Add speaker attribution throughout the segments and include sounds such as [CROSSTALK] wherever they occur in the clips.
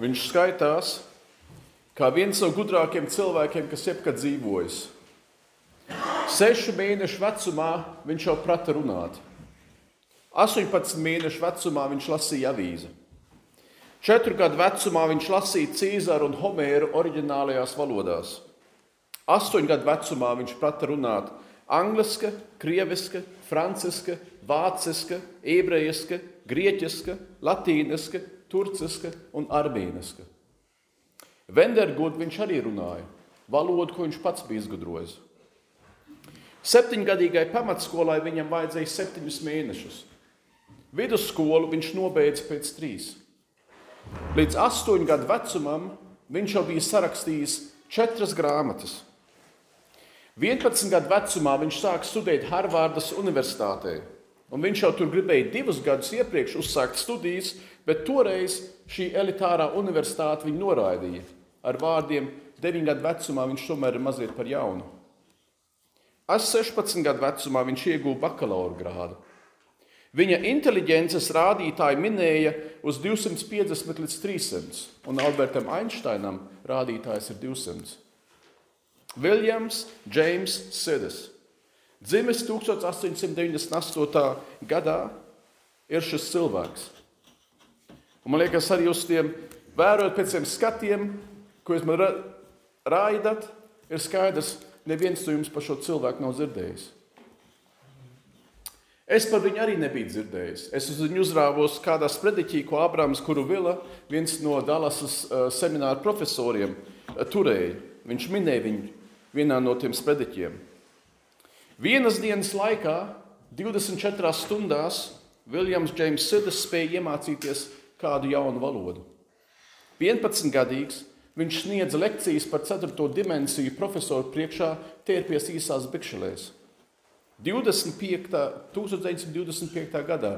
Speaker 1: Viņš skaitās kā viens no gudrākajiem cilvēkiem, kas jebkad dzīvojis. Sešu mēnešu vecumā viņš jau prata runāt. 18 mēnešu vecumā viņš lasīja avīzi. Četru gadu vecumā viņš lasīja Cīzaru un Homēru oriģinālajās valodās. Astoņu gadu vecumā viņš prata runāt angliski, krieviski, franciski, vāciski, ebrejiski, grieķiski, latīniski, turciski un armēniski. Vendergud viņš arī runāja valodu, ko viņš pats bija izgudrojis. Septiņgadīgai pamatskolai viņam vajadzēja septiņus mēnešus. Vidusskolu viņš nobeidza pēc trīs. Līdz astoņu gadu vecumam viņš jau bija sarakstījis četras grāmatas. 11 gadu vecumā viņš sāka studēt Harvardas Universitātē. Un viņš jau tur gribēja divus gadus iepriekš uzsākt studijas, bet toreiz šī elitārā universitāte viņu noraidīja. Ar vārdiem 9 gadu vecumā viņš tomēr ir mazliet par jaunu. Es 16 gadu vecumā viņš ieguva bakalaura grādu. Viņa inteliģences rādītāji minēja uz 250 līdz 300, un Albertam Einsteinam rādītājs ir 200. Viljams Džeims Sidis. Dzimis 1898. gadā ir šis cilvēks. Un man liekas, arī uz tiem vērojot pēc tiem skatiem, ko jūs man raidat, ir skaidrs, neviens no jums par šo cilvēku nav dzirdējis. Es par viņu arī nebiju dzirdējis. Es uz viņu uzrāvos kādā sprediķī, ko Abrams Kuru Vila, viens no Dallasas uh, semināra profesoriem, turēja. Viņš minēja viņu vienā no tiem sprediķiem. Vienas dienas laikā, 24 stundās, Viljams Džeims Sidis spēja iemācīties kādu jaunu valodu. 11 gadīgs viņš sniedza lekcijas par 4. dimensiju profesoru priekšā, tērpies īsās bikšelēs. 25. 1925. gadā,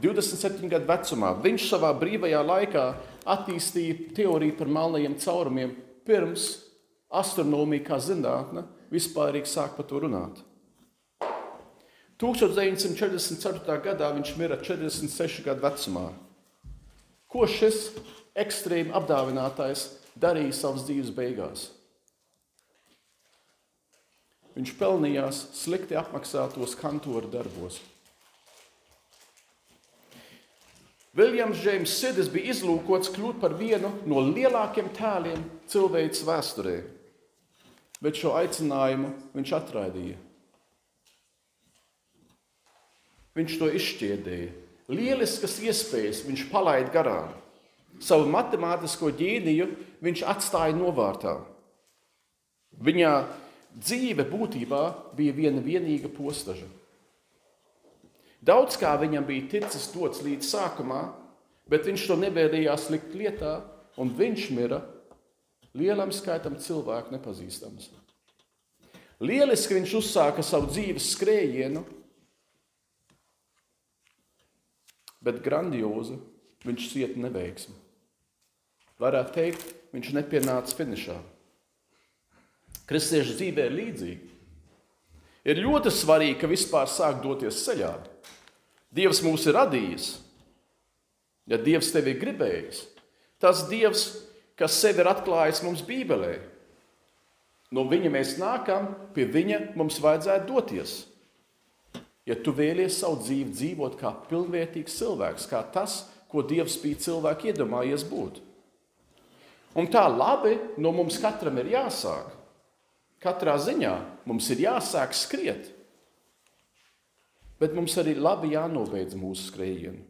Speaker 1: 27 gadu vecumā, viņš savā brīvajā laikā attīstīja teoriju par melnajiem caurumiem pirms astronomija kā zinātne vispārīgi sāk par to runāt. 1944. gadā viņš mira 46 gadu vecumā. Ko šis ekstrēmi apdāvinātājs darīja savas dzīves beigās? Viņš pelnījās slikti apmaksātos kantoru darbos. Viljams Džeims Sidis bija izlūkots kļūt par vienu no lielākiem tēliem cilvēces vēsturē bet šo aicinājumu viņš atraidīja. Viņš to izšķiedēja. Lieliskas iespējas viņš palaida garām. Savu matemātisko ģīniju viņš atstāja novārtā. Viņa dzīve būtībā bija viena vienīga postaža. Daudz kā viņam bija ticis dots līdz sākumā, bet viņš to nevēlējās likt lietā, un viņš mira lielam skaitam cilvēku nepazīstams. Lieliski viņš uzsāka savu dzīves skrējienu, bet grandiozi viņš cieta neveiksmi. Varētu teikt, viņš nepienāca finišā. Kristiešu dzīvē ir līdzīgi. Ir ļoti svarīgi, ka vispār sāk doties ceļā. Dievs mūs ir radījis. Ja Dievs tevi ir gribējis, tas Dievs kas sevi ir atklājis mums Bībelē. No viņa mēs nākam, pie viņa mums vajadzētu doties. Ja tu vēlies savu dzīvi dzīvot kā pilnvērtīgs cilvēks, kā tas, ko Dievs bija cilvēku iedomājies būt. Un tā labi no mums katram ir jāsāk. Katrā ziņā mums ir jāsāk skriet. Bet mums arī labi jānobeidz mūsu skrējienu.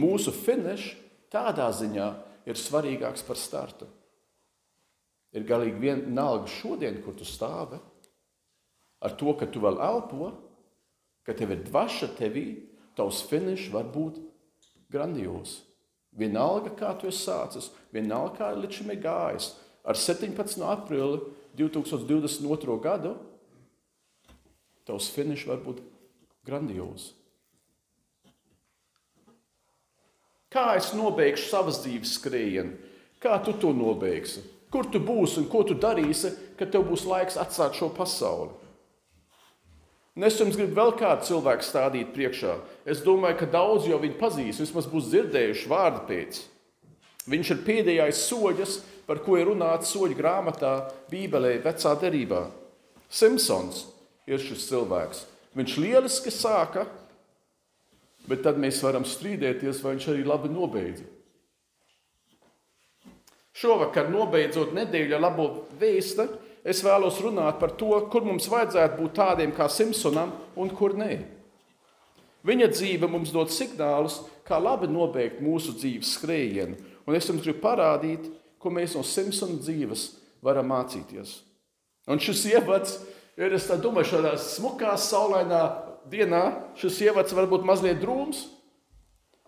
Speaker 1: Mūsu finišs tādā ziņā ir svarīgāks par startu. Ir galīgi vienalga šodien, kur tu stāvi, ar to, ka tu vēl elpo, ka tev ir dvaša tevī, tavs finišs var būt grandios. Vienalga, kā tu esi sācis, vienalga, kā līdz šim ir gājis. Ar 17. aprīli 2022. gadu tavs finišs var būt grandios. Kā es nobeigšu savas dzīves skrējienu? Kā tu to nobeigsi? Kur tu būsi un ko tu darīsi, kad tev būs laiks atstāt šo pasauli? Un es jums gribu vēl kādu cilvēku stādīt priekšā. Es domāju, ka daudz jau viņu pazīst, vismaz būs dzirdējuši vārdu pēc. Viņš ir pēdējais soļus, par ko ir runāts soļu grāmatā, Bībelē, Vecā derībā. Simpsons ir šis cilvēks. Viņš lieliski sāka, bet tad mēs varam strīdēties, vai viņš arī labi nobeidza. Šovakar, nobeidzot nedēļu labo vēstu, es vēlos runāt par to, kur mums vajadzētu būt tādiem kā Simpsonam un kur nē. Viņa dzīve mums dod signālus, kā labi nobeigt mūsu dzīves skrējienu, un es jums gribu parādīt, ko mēs no Simpsona dzīves varam mācīties. Un šis ievads ir, es domāju, šādā smukā, saulainā dienā, šis ievads var būt mazliet drūms,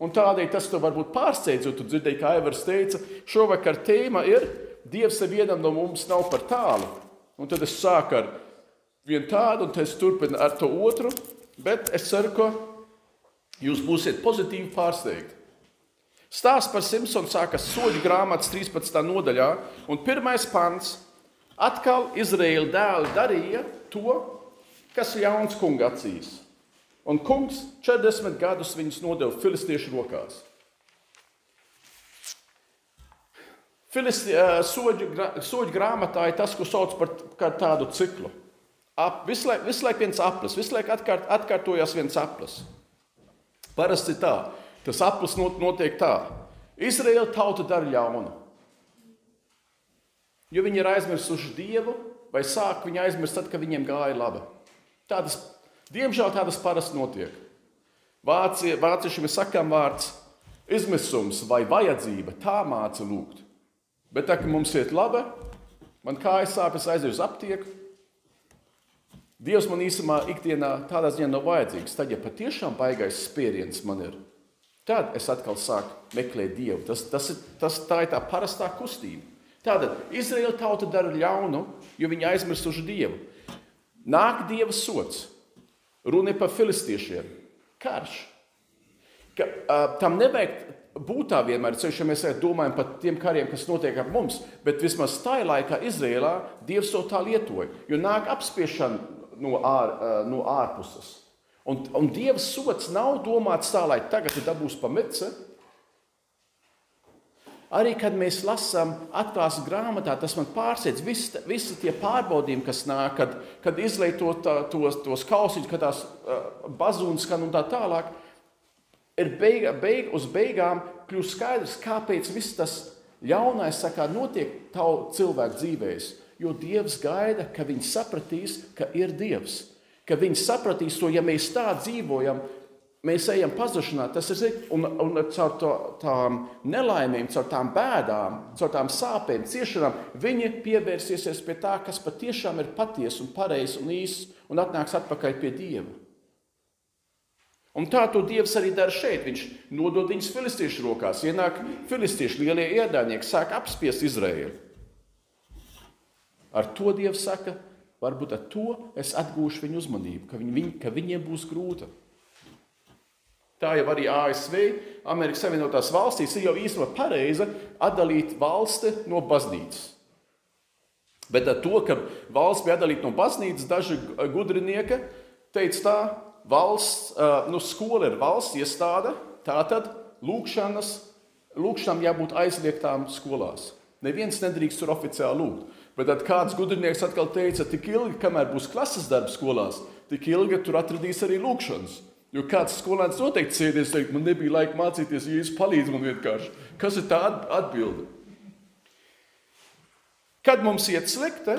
Speaker 1: Un tādēļ tas tev varbūt pārsteidz, jo tu dzirdēji, kā Aivars teica, šovakar tēma ir Dievs nevienam no mums nav par tālu. Un tad es sāku ar vienu tādu, un es turpinu ar to otru, bet es ceru, ka jūs būsiet pozitīvi pārsteigti. Stāsts par Simpsonu sākas soļu grāmatas 13. nodaļā, un pirmais pants - atkal Izraēla dēli darīja to, kas ļauns kunga acīs. Un kungs 40 gadus viņus nodeva filistiešu rokās. Filisti, soģu, soģu grāmatā ir tas, ko sauc par tādu ciklu. Ap, visu laiku laik viens aplis, visu laiku atkārt, atkārtojas viens aplis. Parasti tā, tas aplis notiek tā. Izraēla tauta dara ļaunu. Jo viņi ir aizmirsuši Dievu, vai sāk viņu aizmirst tad, kad viņiem gāja labi. Tādas Diemžēl tādas parasti notiek. Vācie, vāciešiem ir sakām vārds izmisums vai vajadzība, tā māca lūgt. Bet tā, ka mums iet labi, man kājas sāpes aiziet uz aptieku. Dievs man īstenībā ikdienā tādā ziņā nav vajadzīgs. Tad, ja patiešām baigais spiediens man ir, tad es atkal sāku meklēt Dievu. Tas, tas, ir, tas, tā ir tā parastā kustība. Tātad Izraēla tauta dara ļaunu, jo viņi aizmirsuši Dievu. Nāk Dieva sots. Runa ir par filistiešiem. Karš. Ka, uh, tam nevajag būt tā vienmēr, ceļš, ja mēs domājam par tiem kariem, kas notiek ap mums, bet vismaz tajā laikā Izrēlā Dievs to tā lietoja, jo nāk apspiešana no, ār, uh, no ārpuses. Un, un Dieva sots nav domāts tā, lai tagad ir dabūs pamece, Arī kad mēs lasām atklāsmes grāmatā, tas man pārsteidz. Visi, visi tie pārbaudījumi, kas nāk, kad, kad izlietot tos, tos kausiņus, kad tās uh, bazūnas skan un tā tālāk, ir beiga, beig, uz beigām kļūst skaidrs, kāpēc viss tas ļaunais sakā, notiek tavu cilvēku dzīvēs. Jo Dievs gaida, ka viņi sapratīs, ka ir Dievs. Ka viņi sapratīs to, ja mēs tā dzīvojam, mēs ejam pazušanā, tas ir un, un caur to, tām nelaimēm, caur tām bēdām, caur tām sāpēm, ciešanām, viņi pievērsies pie tā, kas patiešām ir patiesa un pareizs un īsts, un atnāks atpakaļ pie Dieva. Un tā to Dievs arī dara šeit. Viņš nodod viņus filistiešu rokās. Ienāk filistieši, lielie ienaidnieki, sāk apspiest Izraēlu. Ar to Dievs saka, varbūt ar to es atgūšu viņu uzmanību, ka, viņi, ka viņiem būs grūti. Tā jau arī ASV, Amerikas Savienotās valstīs, ir jau īstenībā pareiza atdalīt valsti no baznīcas. Bet ar to, ka valsts bija atdalīta no baznīcas, daži gudrinieki teica, tā valsts, nu, skola ir valsts iestāde, tā tad lūkšanas, lūkšanām jābūt aizliegtām skolās. Neviens nedrīkst tur oficiāli lūgt. Bet tad kāds gudrinieks atkal teica, tik ilgi, kamēr būs klases darbs skolās, tik ilgi tur atradīs arī lūkšanas. Jo kāds skolēns noteikti sēdēs, teikt, man nebija laika mācīties, ja jūs palīdzat man vienkārši. Kas ir tā atbilde? Kad mums iet slikti,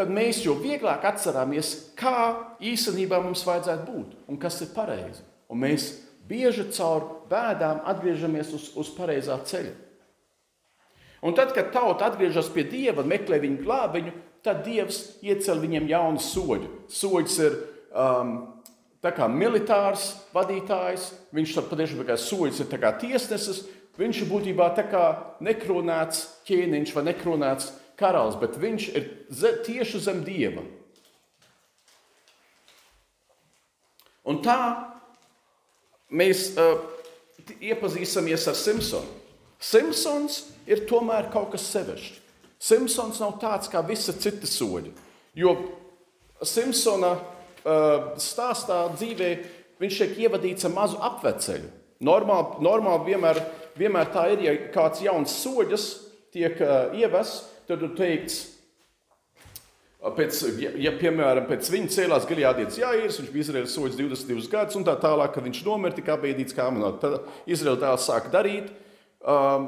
Speaker 1: tad mēs jau vieglāk atceramies, kā īstenībā mums vajadzētu būt un kas ir pareizi. Un mēs bieži caur bēdām atgriežamies uz, uz pareizā ceļa. Un tad, kad tauta atgriežas pie Dieva un meklē viņu glābiņu, tad Dievs iecel viņiem jaunu soļu. Soļs ir um, militārs vadītājs, viņš tam patiešām kā soļus ir tiesnesis, viņš ir būtībā nekronēts ķēniņš vai nekronēts karalis, bet viņš ir tieši zem dieva. Un tā mēs uh, iepazīstamies ar Simpsonu. Simpsons ir tomēr kaut kas sevišķs. Simpsons nav tāds kā visi citi soļi. Jo Simpsona stāstā dzīvē viņš tiek ievadīts ar mazu apveceļu. Normāli, normāli vienmēr vienmēr tā ir, ja kāds jauns soļas tiek uh, ievests, tad ir teikts, Pēc, ja, ja, piemēram, pēc viņa cēlās Gileādietis Jāirs, viņš bija Izraēlas soļus 22 gadus, un tā tālāk, kad viņš nomira, tika apbēdīts kā manot. Tad Izraēla tēls sāka darīt um,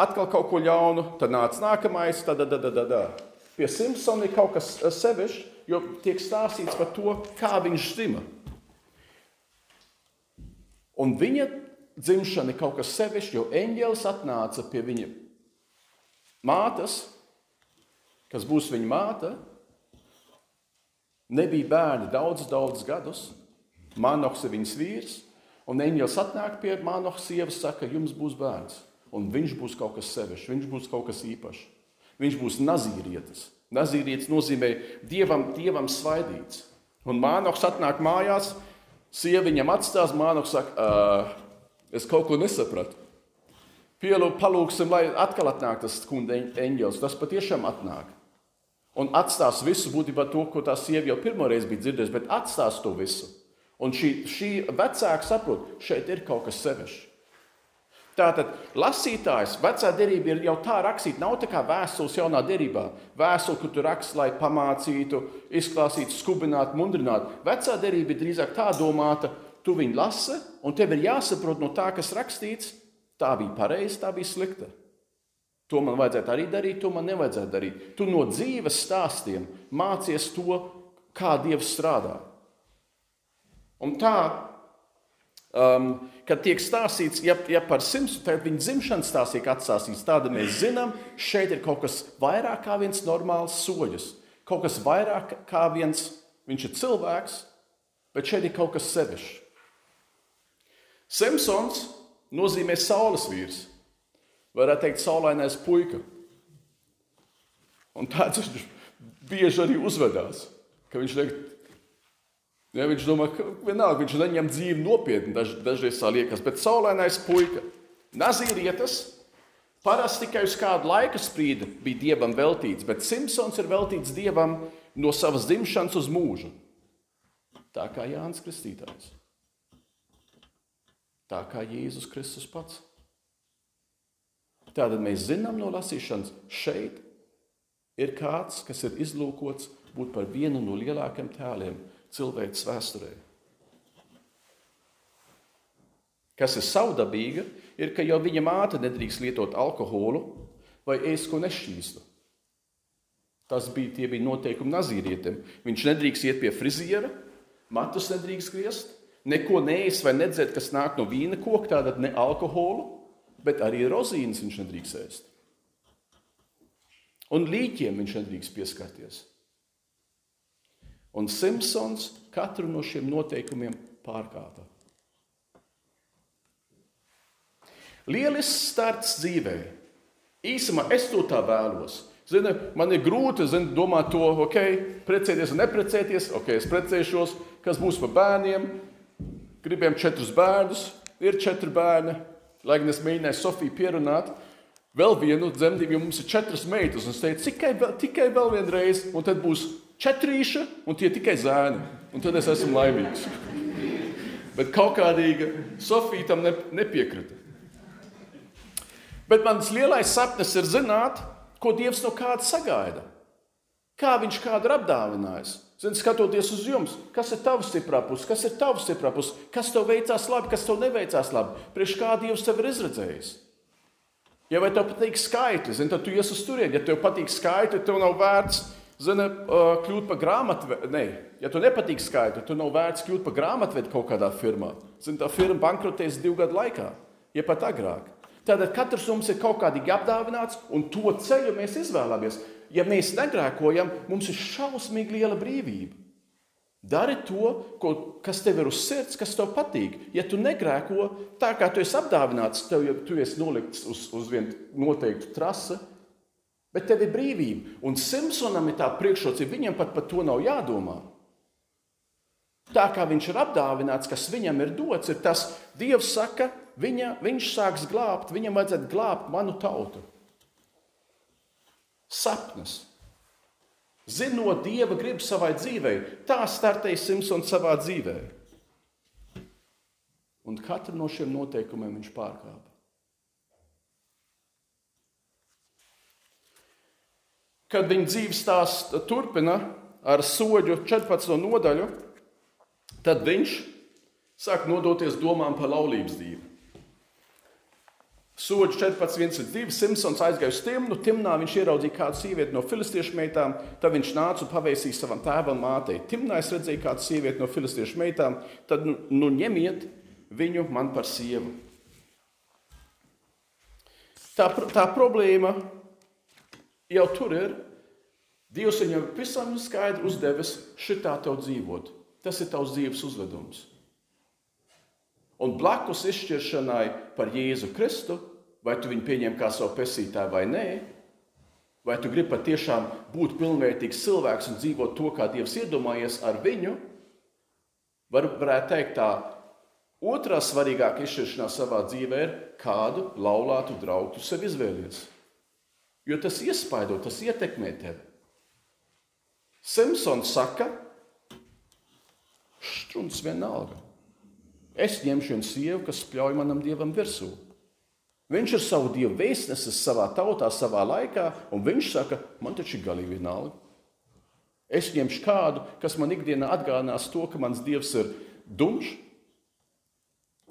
Speaker 1: atkal kaut ko ļaunu, tad nāca nākamais, tad, tad, tad, tad, tad. Pie Simpsona ir kaut kas sevišķs, jo tiek stāstīts par to, kā viņš dzima. Un viņa dzimšana ir kaut kas sevišķs, jo eņģēlis atnāca pie viņa mātes, kas būs viņa māte, Nebija bērni daudzus, daudzus gadus. Manoks ir viņas vīrs, un eņģelis atnāk pie Manoks sievas, saka, jums būs bērns. Un viņš būs kaut kas sevišķs, viņš būs kaut kas īpašs. Viņš būs nazīrietis. Nazīrietis nozīmē dievam, dievam svaidīts. Un Mānoks atnāk mājās, sieva viņam atstās, Mānoks saka, es kaut ko nesapratu. Pielūk, palūksim, lai atkal atnāk tas kunda eņģelis. Tas patiešām atnāk un atstās visu būtībā to, ko tā sieva jau pirmoreiz bija dzirdējusi, bet atstās to visu. Un šī, šī vecāka saprot, šeit ir kaut kas sevišķs. Tātad lasītājs, vecā derība ir jau tā rakstīta, nav tā kā vēstules jaunā derībā. Vēstule, kur tu raksti, lai pamācītu, izklāstītu, skubinātu, mundrinātu. Vecā derība ir drīzāk tā domāta, tu viņu lasi, un tev ir jāsaprot no tā, kas rakstīts, tā bija pareizi, tā bija slikta. To man vajadzētu arī darīt, to man nevajadzētu darīt. Tu no dzīves stāstiem mācies to, kā Dievs strādā. Un tā, um, kad tiek stāstīts, ja, ja par simtu, tad viņa dzimšanas stāsts tiek atstāstīts, tāda mēs zinām, šeit ir kaut kas vairāk kā viens normāls soļus. Kaut kas vairāk kā viens, viņš ir cilvēks, bet šeit ir kaut kas sevišķs. Simpsons nozīmē saules vīrs varētu teikt, saulainais puika. Un tāds viņš bieži arī uzvedās. Viņš, liek, ja, viņš domā, ka vienalga, viņš neņem dzīvi nopietni, daž, dažreiz tā liekas, bet saulainais puika, nazīrietas, parasti tikai uz kādu laika sprīdi bija dievam veltīts, bet Simpsons ir veltīts dievam no savas dzimšanas uz mūžu. Tā kā Jānis Kristītājs. Tā kā Jēzus Kristus pats. Tātad mēs zinām no lasīšanas, šeit ir kāds, kas ir izlūkots būt par vienu no lielākajiem tēliem cilvēces vēsturē. Kas ir savdabīga, ir, ka jau viņa māte nedrīkst lietot alkoholu vai ēst ko nešķīstu. Tas bija, tie bija noteikumi nazīrietim. Viņš nedrīkst iet pie friziera, matus nedrīkst griezt, neko neēst vai nedzert, kas nāk no vīna koka, tātad ne alkoholu bet arī rozīnes viņš nedrīkst ēst. Un līķiem viņš nedrīkst pieskarties. Un Simpsons katru no šiem noteikumiem pārkāpa. Lielisks starts dzīvē. Īsumā es to tā vēlos. Zini, man ir grūti zini, domāt to, ok, precēties vai neprecēties. Ok, es precēšos, kas būs par bērniem. Gribējām četrus bērnus, ir četri bērni. Lai gan es mēģināju Sofiju pierunāt, vēl vienu dzemdību, jo mums ir četras meitas. Es teicu, tikai, tikai vēl vienreiz, un tad būs četrīša, un tie tikai zēni. Un tad es esmu laimīgs. Bet kaut kādīga Sofija tam ne, nepiekrita. Bet mans lielais sapnis ir zināt, ko Dievs no kāda sagaida. Kā viņš kādu ir apdāvinājis. Zini, skatoties uz jums, kas ir tavs stiprā puse, kas ir tavs stiprā puse, kas tev veicās labi, kas tev neveicās labi, priekš kā Dievs tev ir izredzējis. Ja vai tev patīk skaitļi, zini, tad tu ies uz turieni. Ja tev patīk skaitļi, tev nav vērts zini, kļūt par grāmatvedu. Nē, ja tev nepatīk skaitļi, tad nav vērts kļūt par grāmatvedu kaut kādā firmā. Zini, tā firma bankrotēs divu gadu laikā, ja pat agrāk. Tātad katrs mums ir kaut kādīgi apdāvināts, un to ceļu mēs izvēlamies ja mēs negrēkojam, mums ir šausmīgi liela brīvība. Dari to, ko, kas tev ir uz sirds, kas tev patīk. Ja tu negrēko, tā kā tu esi apdāvināts, tev jau tu esi nolikts uz, uz vienu noteiktu trasi, bet tev ir brīvība. Un Simpsonam ir tā priekšrocība, viņam pat par to nav jādomā. Tā kā viņš ir apdāvināts, kas viņam ir dots, ir tas, Dievs saka, viņa, viņš sāks glābt, viņam vajadzētu glābt manu tautu sapnus. Zinot dieva gribu savai dzīvei, tā startēja Simpsons savā dzīvē. Un katru no šiem noteikumiem viņš pārkāpa. Kad viņa dzīves stāsts turpina ar soļu 14. nodaļu, tad viņš sāk nodoties domām par laulības dzīvi. Soļi 14, 1, 2. Simpsons aizgāja uz Timnu. Timnā viņš ieraudzīja kādu sievieti no filistiešu meitām. Tad viņš nāca un pavēsīja savam tēvam, mātei. Timnā es redzēju kādu sievieti no filistiešu meitām. Tad nu, nu ņemiet viņu man par sievu. Tā, tā problēma jau tur ir. Dievs viņam visam skaidri uzdevis šitā tev dzīvot. Tas ir tavs dzīves uzvedums. Un blakus izšķiršanai par Jēzu Kristu, vai tu viņu pieņem kā savu pesītāju vai nē, vai tu gribi patiešām būt pilnvērtīgs cilvēks un dzīvot to, kā Dievs iedomājies ar viņu, var, varētu teikt, tā otrā svarīgākā izšķiršanā savā dzīvē ir, kādu laulātu draugu sev izvēlies. Jo tas iespaido, tas ietekmē tevi. Simpsons saka, strūns vienalga. Es ņemšu vienu sievu, kas spļauj manam dievam virsū. Viņš ir savu dievu vēstnesis savā tautā, savā laikā, un viņš saka, man taču ir galīgi vienalga. Es ņemšu kādu, kas man ikdienā atgādinās to, ka mans dievs ir dumjš,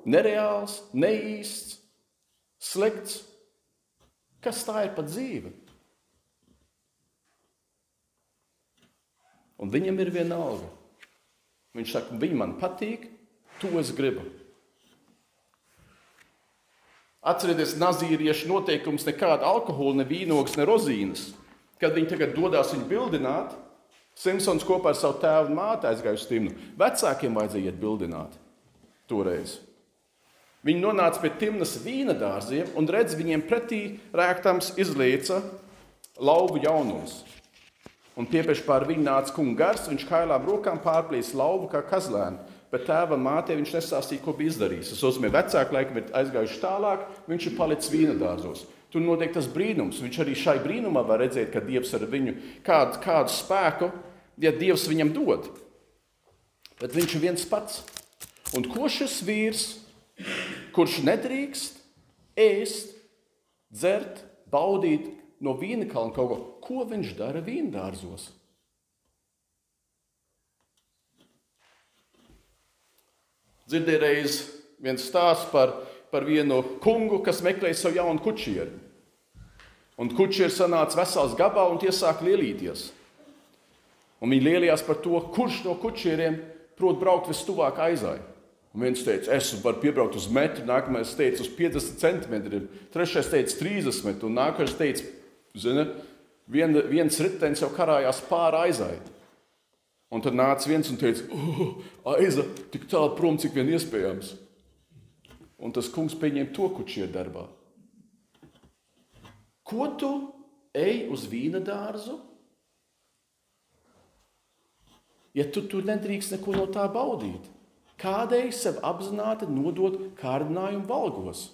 Speaker 1: nereāls, neīsts, slikts. Kas tā ir pa dzīve? Un viņam ir vienalga. Viņš saka, viņi man patīk, To es gribu. Atcerieties, nazīriešu noteikums nekāda alkohola, ne vīnogas, ne rozīnes. Kad viņi tagad dodas viņu bildināt, Simpsons kopā ar savu tēvu un māti aizgāja uz Timnu. Vecākiem vajadzēja iet bildināt toreiz. Viņi nonāca pie Timnas vīna dārziem un redz, viņiem pretī rēktams izlieca lauvu jaunums. Un tieši pār viņu nāca kungs gars, viņš kailām rokām pārplīs lauvu kā kazlēnu bet tēvam mātei viņš nestāstīja, ko bija izdarījis. Tas nozīmē, ka vecāki laikam ir aizgājuši tālāk, viņš ir palicis vīna dārzos. Tur notiek tas brīnums. Viņš arī šai brīnumā var redzēt, ka Dievs ar viņu kādu, kādu spēku, ja Dievs viņam dod. Bet viņš ir viens pats. Un ko šis vīrs, kurš nedrīkst ēst, dzert, baudīt no vīna kalna kaut ko, ko viņš dara vīna Dzirdēju reiz viens stāsts par, par vienu kungu, kas meklēja savu jaunu kučieru. Un kučieris sanāca vesels gabals un tie sāk lielīties. Un viņi lielījās par to, kurš no kučieriem prot braukt vistuvāk aizai. Un viens teica, es varu piebraukt uz metru, nākamais teica, uz 50 centimetriem, trešais teica, 30 un nākamais teica, zini, vien, viens ritenis jau karājās pāri aizai. Un tad nāca viens un teica, oh, aiza tik tālu prom, cik vien iespējams. Un tas kungs pieņēma to, kurš ir darbā. Ko tu ej uz vīna dārzu? Ja tu tur nedrīkst neko no tā baudīt, kādēļ sev apzināti nodot kārdinājumu valgos?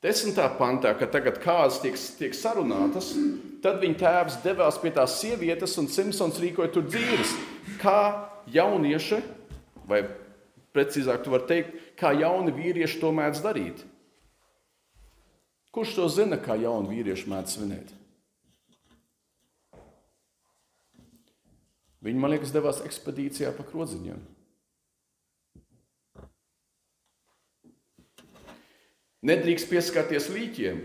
Speaker 1: Desmitā pantā, kad tagad kāzas tiek, tiek sarunātas, tad viņa tēvs devās pie tās sievietes, un Simpsons rīkoja tur dzīves. Kā jaunieši, vai precīzāk, tu vari teikt, kā jauni vīrieši to mēdz darīt. Kurš to zina, kā jauni vīrieši mēdz svinēt? Viņi, man liekas, devās ekspedīcijā pa krodziņiem. Nedrīkst pieskarties līķiem.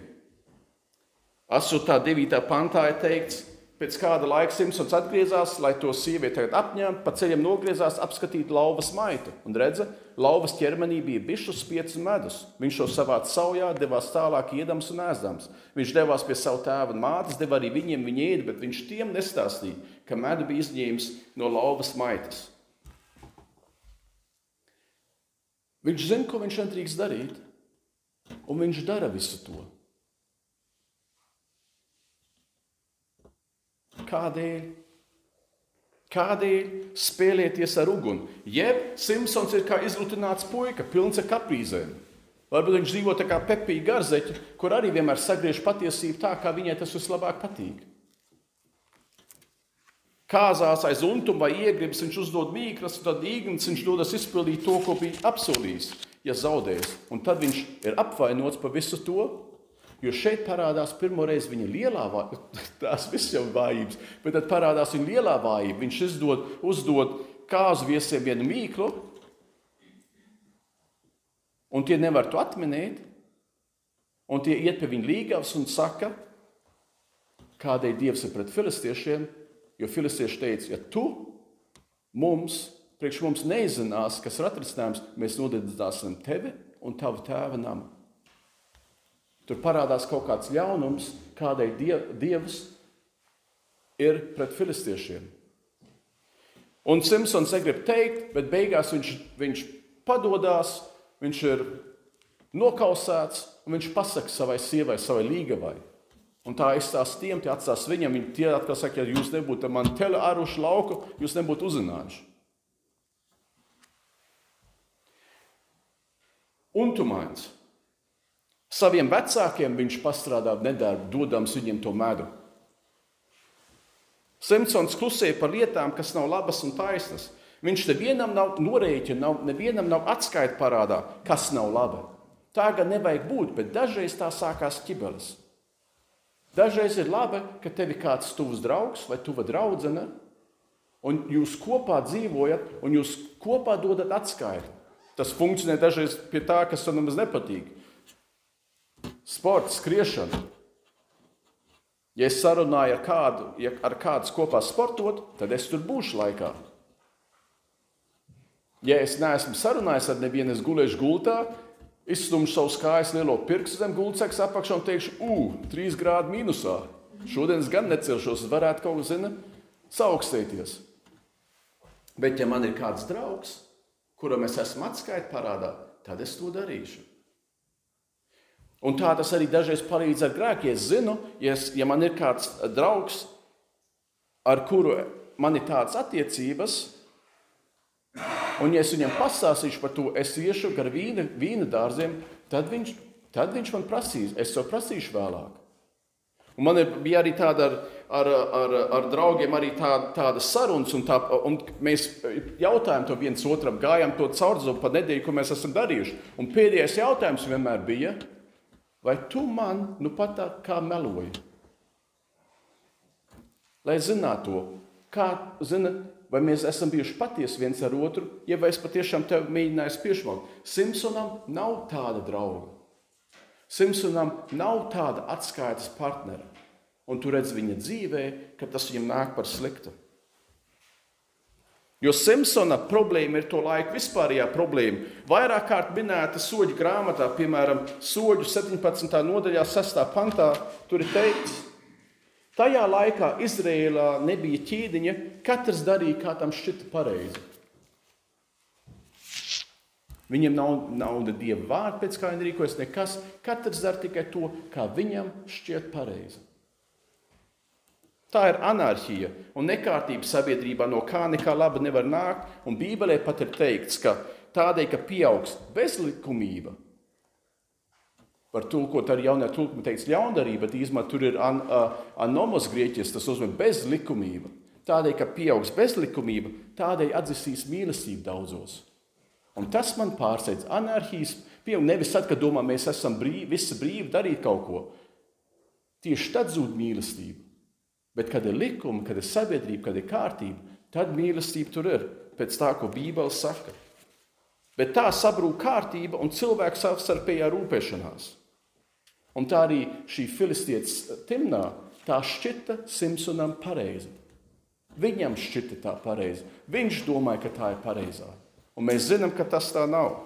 Speaker 1: 8. 9. pantā ir teikts, pēc kāda laika Simpsons atgriezās, lai to sievieti apņemtu, pa ceļam nogriezās apskatīt lauvas maitu. Un redza, lauvas ķermenī bija bišus pieci medus. Viņš to savāca saujā, devās tālāk iedams un ēdams. Viņš devās pie sava tēva un mātes, deva arī viņiem viņa ēdu, bet viņš tiem nestāstīja, ka medu bija izņēmis no lauvas maitas. Viņš zina, ko viņš nedrīkst darīt. Un viņš dara visu to. Kādēļ? Kādēļ spēlēties ar uguni? Jeb Simpsons ir kā izlutināts puika, pilns ar kaprīzēm. Varbūt viņš dzīvo tā kā Pepija Garzeķa, kur arī vienmēr sagriež patiesību tā, kā viņai tas vislabāk patīk. Kāzās aiz untuma vai iegribas, viņš uzdod mīklas, un tad īgnis viņš dodas izpildīt to, ko bija apsolījis ja zaudēs. Un tad viņš ir apvainots par visu to. Jo šeit parādās pirmo reizi viņa lielā vājība, [LAUGHS] tās visas jau vājības, bet tad parādās viņa lielā vājība. Viņš izdod, uzdod kāzu viesiem vienu mīklu, un tie nevar to atminēt. Un tie iet pie viņa līgavas un saka, kādēļ Dievs ir pret filistiešiem, jo filistieši teica, ja tu mums, priekš mums neizzinās, kas ir atrisinājums, mēs nodedzināsim tevi un tavu tēva namu. Tur parādās kaut kāds ļaunums, kādēļ diev, Dievs ir pret filistiešiem. Un Simpsons negrib teikt, bet beigās viņš, viņš padodas, viņš ir nokausēts un viņš pasakā savai sievai, savai līgavai. Un tā aizstās tiem, tie atstās viņam. Viņi tie atkal saka, ja jūs nebūtu man teļu āruši lauku, jūs nebūtu uzzinājuši. Un tu mains. Saviem vecākiem viņš pastrādā nedarbu, dodams viņiem to medu. Simpsons klusēja par lietām, kas nav labas un taisnas. Viņš nevienam nav norēķina, nav, nevienam nav atskaita parādā, kas nav laba. Tā gan nevajag būt, bet dažreiz tā sākās ķibeles. Dažreiz ir labi, ka tev ir kāds tuvs draugs vai tuva draudzene, un jūs kopā dzīvojat, un jūs kopā dodat atskaiti. Tas funkcionē dažreiz pie tā, kas man nemaz nepatīk sports, skriešana. Ja es sarunāju ar kādu, ja ar kādu kopā sportot, tad es tur būšu laikā. Ja es neesmu sarunājis ar nevienu, es gulēšu gultā, izstumšu savus kājas lielo pirkstu zem gultas apakšā un teikšu, ugh, trīs grādu mīnusā. Šodien es gan necelšos, varētu kaut ko zināt, saaugstēties. Bet, ja man ir kāds draugs, kuram es esmu atskaitījis parādā, tad es to darīšu. Un tā tas arī dažreiz palīdz ar grēkiem. Es zinu, ja, es, ja man ir kāds draugs, ar kuru man ir tādas attiecības, un ja es viņam pastāstīšu par to, es iešu gar vīna, vīna dārziem, tad viņš, tad viņš man prasīs, es to prasīšu vēlāk. Un man bija arī tāda ar, ar, ar, ar draugiem, arī tā, tāda sarunas, un, tā, un mēs jautājām to viens otram, gājām to caurzumu pa nedēļu, ko mēs esam darījuši. Un pēdējais jautājums vienmēr bija, vai tu man nu pat tā kā meloji? Lai zinātu to, kā zina, vai mēs esam bijuši patiesi viens ar otru, ja es patiešām tevi mēģināju piešķirt. Simpsonam nav tāda drauga. Simpsonam nav tāda atskaites partnera. Un tu redz viņa dzīvē, ka tas viņam nāk par sliktu. Jo Simpsona problēma ir to laiku vispārējā problēma. Vairāk kārt minēta soļu grāmatā, piemēram, soļu 17. nodaļā, 6. pantā, tur ir teikts, tajā laikā Izrēlā nebija ķīdiņa, katrs darīja, kā tam šķita pareizi. Viņam nav nauda dieva vārda, pēc kā viņi rīkojas, nekas. Katrs dara tikai to, kā viņam šķiet pareizi. Tā ir anarhija un nekārtība sabiedrībā, no kā nekā laba nevar nākt. Un Bībelē pat ir teikts, ka tādēļ, ka pieaugs bezlikumība, var tulkot arī jaunajā tulkumā teikts ļaundarība, bet īstenībā tur ir an, uh, anomos grieķis, tas nozīmē bezlikumība. Tādēļ, ka pieaugs bezlikumība, tādēļ atzīsīs mīlestību daudzos. Un tas man pārsteidz. Anarhijas pieaug nevis tad, kad domā, mēs esam brīvi, visi brīvi darīt kaut ko. Tieši tad zūd mīlestība. Bet, kad ir likumi, kad ir sabiedrība, kad ir kārtība, tad mīlestība tur ir pēc tā, ko Bībele saka. Bet tā sabrūk kārtība un cilvēku savstarpējā rūpēšanās. Un tā arī šī filistietes timnā tā šķita Simpsonam pareizi. Viņam šķita tā pareizi. Viņš domāja, ka tā ir pareizā. Un mēs zinām, ka tas tā nav.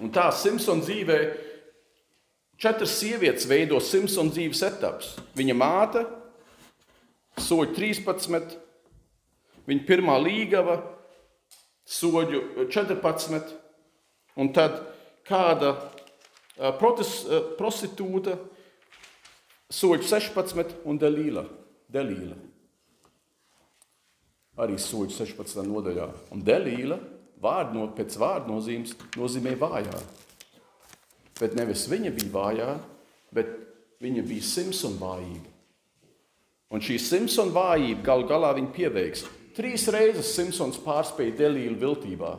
Speaker 1: Un tā Simpsona dzīvē Četras sievietes veido Simpsona dzīves etapus. Viņa māte, soļu 13, viņa pirmā līgava, soļu 14, un tad kāda protes, prostitūta, soļu 16 un Delīla. Delīla. Arī soļu 16. nodaļā. Un Delīla vārdu no, pēc vārdu nozīmes nozīmē vājā. Bet nevis viņa bija vājā, bet viņa bija Simpsona vājība. Un šī Simpsona vājība galu galā viņa pieveiks. Trīs reizes Simpsons pārspēja Delīlu viltībā.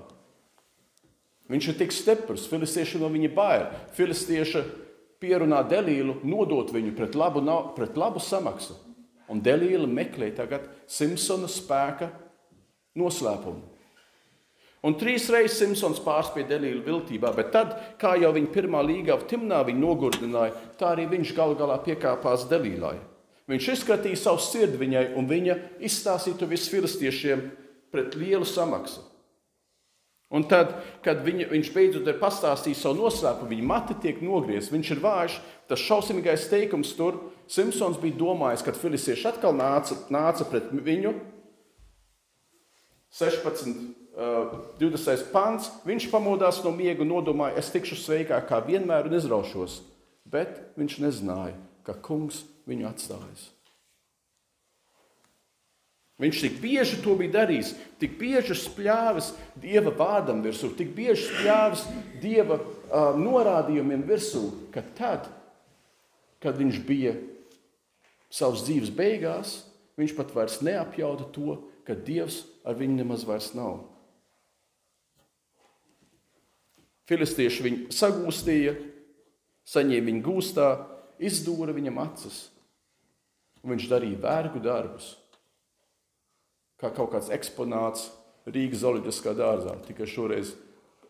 Speaker 1: Viņš ir tik stiprs, filistieši no viņa bail. Filistieši pierunā Delīlu nodot viņu pret labu, pret labu samaksu. Un Delīla meklē tagad Simpsona spēka noslēpumu. Un trīs reizes Simpsons pārspēja Delīlu viltībā, bet tad, kā jau viņa pirmā līgā Timnā viņu nogurdināja, tā arī viņš galu galā piekāpās Delīlai. Viņš izskatīja savu sirdi viņai, un viņa izstāstīja to visu filistiešiem pret lielu samaksu. Un tad, kad viņa, viņš beidzot ir pastāstījis savu noslēpumu, viņa mati tiek nogriezta, viņš ir vājš, tas šausmīgais teikums tur. Simpsons bija domājis, kad filistieši atkal nāca, nāca pret viņu. 16, uh, 20. pāns. Viņš pamodās no miega un nodomāja, es tikšu sveikāk kā vienmēr un izraušos. Bet viņš nezināja, ka kungs viņu atstājis. Viņš tik bieži to bija darījis, tik bieži spļāvis dieva vārdam virsū, tik bieži spļāvis dieva uh, norādījumiem virsū, ka tad, kad viņš bija savas dzīves beigās, viņš pat vairs neapjauta to, ka dievs ar viņu nemaz vairs nav. Filistieši viņu sagūstīja, saņēma viņu gūstā, izdūra viņam acis, viņš darīja vergu darbus kā kaut kāds eksponāts Rīgas zooloģiskā dārzā, tikai šoreiz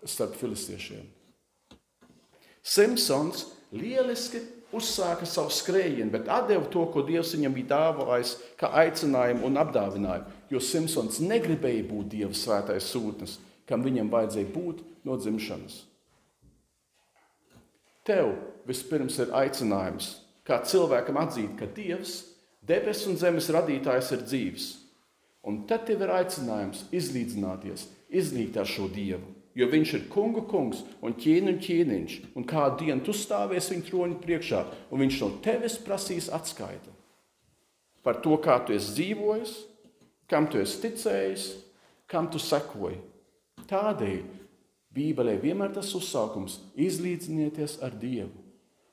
Speaker 1: starp filistiešiem. Simpsons lieliski uzsāka savu skrējienu, bet deva to, ko Dievs viņam bija dāvājis, kā aicinājumu un apdāvinājumu. Jo Simpsons negribēja būt Dieva svētais sūtnis, kam viņam vajadzēja būt no dzimšanas. Tev vispirms ir aicinājums, kā cilvēkam atzīt, ka Dievs, debesu un zemes radītājs, ir dzīves Un tad tev ir aicinājums izlīdzināties, izlīgt ar šo dievu. Jo viņš ir kungu kungs un ķēniņš ķēniņš. Un kādu dienu tu stāvēsi viņa troņa priekšā, un viņš no tevis prasīs atskaiti par to, kā tu esi dzīvojis, kam tu esi ticējis, kam tu sekoji. Tādēļ Bībelē vienmēr tas uzsākums - izlīdzinieties ar Dievu.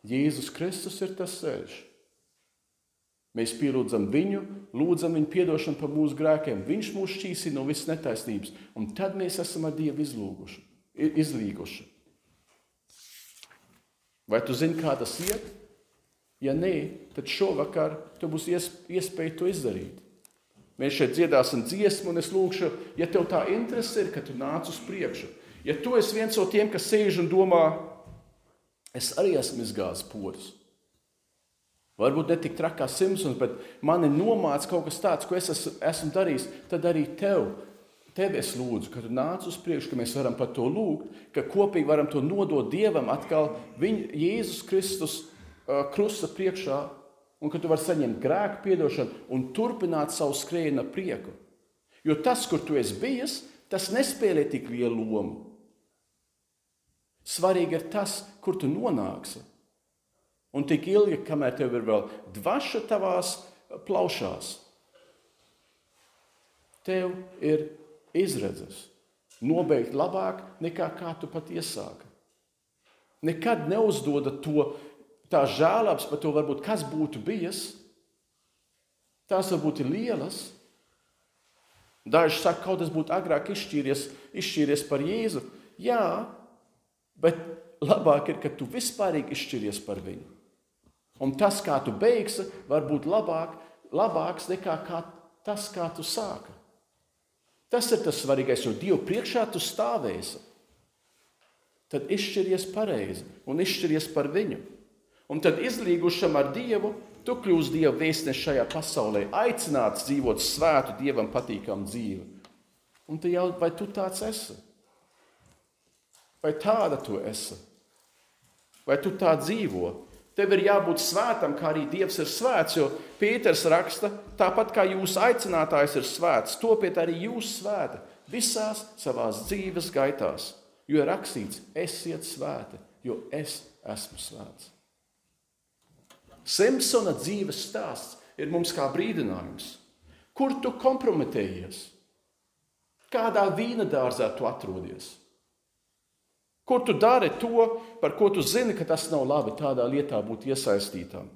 Speaker 1: Jēzus Kristus ir tas ceļš. Mēs pielūdzam viņu, lūdzam viņu atdošanu par mūsu grēkiem. Viņš mūs šķīsina no visas netaisnības, un tad mēs esam ar Dievu izlūguši, izlīguši. Vai tu zini, kā tas iet? Ja nē, tad šovakar tev būs iespēja to izdarīt. Mēs šeit dziedāsim dziesmu, un es lūgšu, ja tev tā interese ir, ka tu nāc uz priekšu. Ja tu esi viens no tiem, kas sēž un domā, es arī esmu izgājis podus. Varbūt ne tik traki kā Simpsons, bet man ir nomācis kaut kas tāds, ko es esmu, darījis. Tad arī tev, tev es lūdzu, ka tu nāc uz priekšu, ka mēs varam par to lūgt, ka kopīgi varam to nodot Dievam atkal viņa Jēzus Kristus krusta priekšā, un ka tu vari saņemt grēku piedošanu un turpināt savu skrējienu prieku. Jo tas, kur tu esi bijis, tas nespēlē tik lielu lomu. Svarīgi ir tas, kur tu nonāksi. Un tik ilgi, kamēr tev ir vēl dvaša tavās plaušās, tev ir izredzes nobeigt labāk nekā kā tu pat iesāki. Nekad neuzdodat to tā žēlabs par to, varbūt, kas būtu bijis. Tās varbūt ir lielas. Daži saka, kaut kas būtu agrāk izšķīries, izšķīries par Jēzu. Jā, bet labāk ir, ka tu vispārīgi izšķiries par viņu. Un tas, kā tu beigsi, var būt labāk, labāks nekā kā tas, kā tu sāki. Tas ir tas svarīgais, jo Dievu priekšā tu stāvēsi. Tad izšķiries pareizi un izšķiries par viņu. Un tad izlīgušam ar Dievu, tu kļūsi Dieva vēstnesis šajā pasaulē, aicināts dzīvot svētu, Dievam patīkamu dzīvi. Un tu jau vai tu tāds esi? Vai tāda tu esi? Vai tu tā dzīvo? Tev ir jābūt svētam, kā arī Dievs ir svēts. Jo Pīters raksta, tāpat kā jūsu aicinātājs ir svēts, topiet arī jūs svēti visās savās dzīves gaitās. Jo ir rakstīts, esiet svēti, jo es esmu svēts. Simpsona dzīves stāsts ir mums kā brīdinājums. Kur tu kompromitējies? Kādā vīna dārzā tu atrodies? Kur tu dari to, par ko tu zini, ka tas nav labi tādā lietā būt iesaistītam?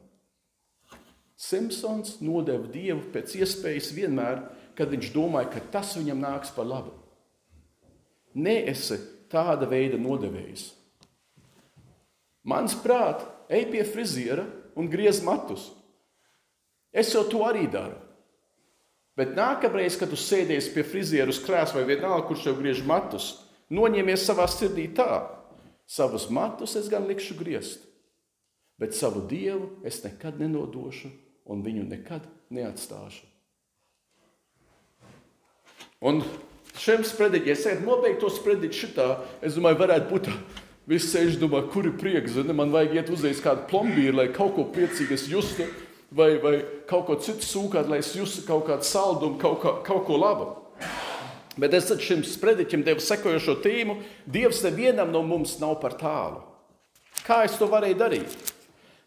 Speaker 1: Simpsons nodeva Dievu pēc iespējas vienmēr, kad viņš domāja, ka tas viņam nāks par labu. Nē, esi tāda veida nodevējs. Mans prāts, ej pie friziera un griez matus. Es jau to arī daru. Bet nākamreiz, kad tu sēdies pie friziera uz krēsla vai vienalga, kurš tev griež matus, noņemies savā sirdī tā, savus matus es gan likšu griezt, bet savu dievu es nekad nenodošu un viņu nekad neatstāšu. Un šiem sprediķiem, es sēdu nobeigt to sprediķu šitā, es domāju, varētu būt tā. Visi sēž domā, kur ir prieks, zini, man vajag iet uzreiz kādu plombīru, lai kaut ko priecīgu es justu vai, vai kaut ko citu sūkāt, lai es jūtu kaut kādu saldumu, kaut, kā, kaut ko labu. Bet es šim sprediķim devu sekojošo tīmu. Dievs nevienam no mums nav par tālu. Kā es to varēju darīt?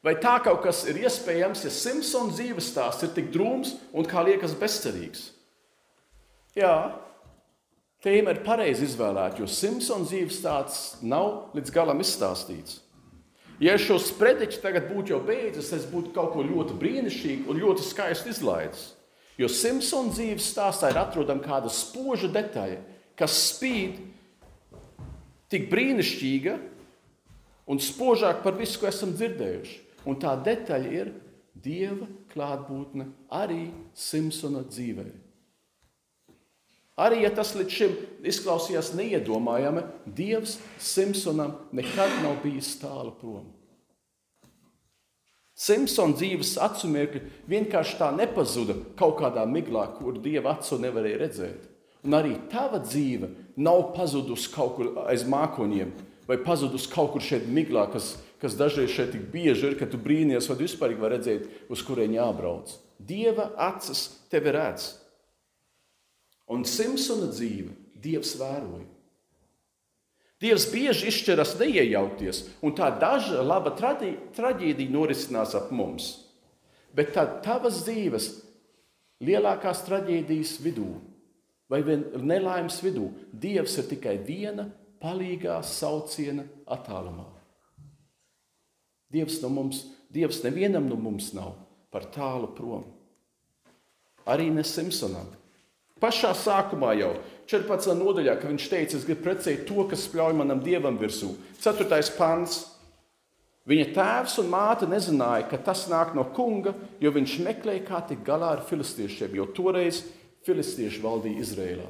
Speaker 1: Vai tā kaut kas ir iespējams, ja Simpsons dzīves stāsts ir tik drūms un kā liekas bezcerīgs? Jā, tēma ir pareizi izvēlēta, jo Simpsons dzīves stāsts nav līdz galam izstāstīts. Ja šo sprediķi tagad būtu jau beidzis, es būtu kaut ko ļoti brīnišķīgu un ļoti skaistu izlaidis. Jo Simpsona dzīves stāstā ir atrodama kāda spoža detaļa, kas spīd tik brīnišķīga un spožāk par visu, ko esam dzirdējuši. Un tā detaļa ir Dieva klātbūtne arī Simpsona dzīvē. Arī ja tas līdz šim izklausījās neiedomājami, Dievs Simpsonam nekad nav bijis tālu prom. Simpsona dzīves acumirkļi vienkārši tā nepazuda kaut kādā miglā, kur Dieva acu nevarēja redzēt. Un arī tava dzīve nav pazudusi kaut kur aiz mākoņiem, vai pazudusi kaut kur šeit miglā, kas, kas dažreiz šeit tik bieži ir, ka tu brīnīties, vai vispār var redzēt, uz kurien jābrauc. Dieva acis tevi redz. Un Simpsona dzīve Dievs vēroja. Dievs bieži izšķiras neiejaukties, un tā daža laba traģēdija norisinās ap mums. Bet tad tavas dzīves lielākās traģēdijas vidū, vai nelaimes vidū, Dievs ir tikai viena palīgā sauciena attālumā. Dievs, no mums, Dievs nevienam no mums nav par tālu prom. Arī ne Simpsonam. Pašā sākumā jau 14. nodaļā, kad viņš teica, es gribu precēt to, kas spļauj manam dievam virsū. 4. pants. Viņa tēvs un māte nezināja, ka tas nāk no kunga, jo viņš meklēja, kā tikt galā ar filistiešiem, jo toreiz filistieši valdīja Izrēlā.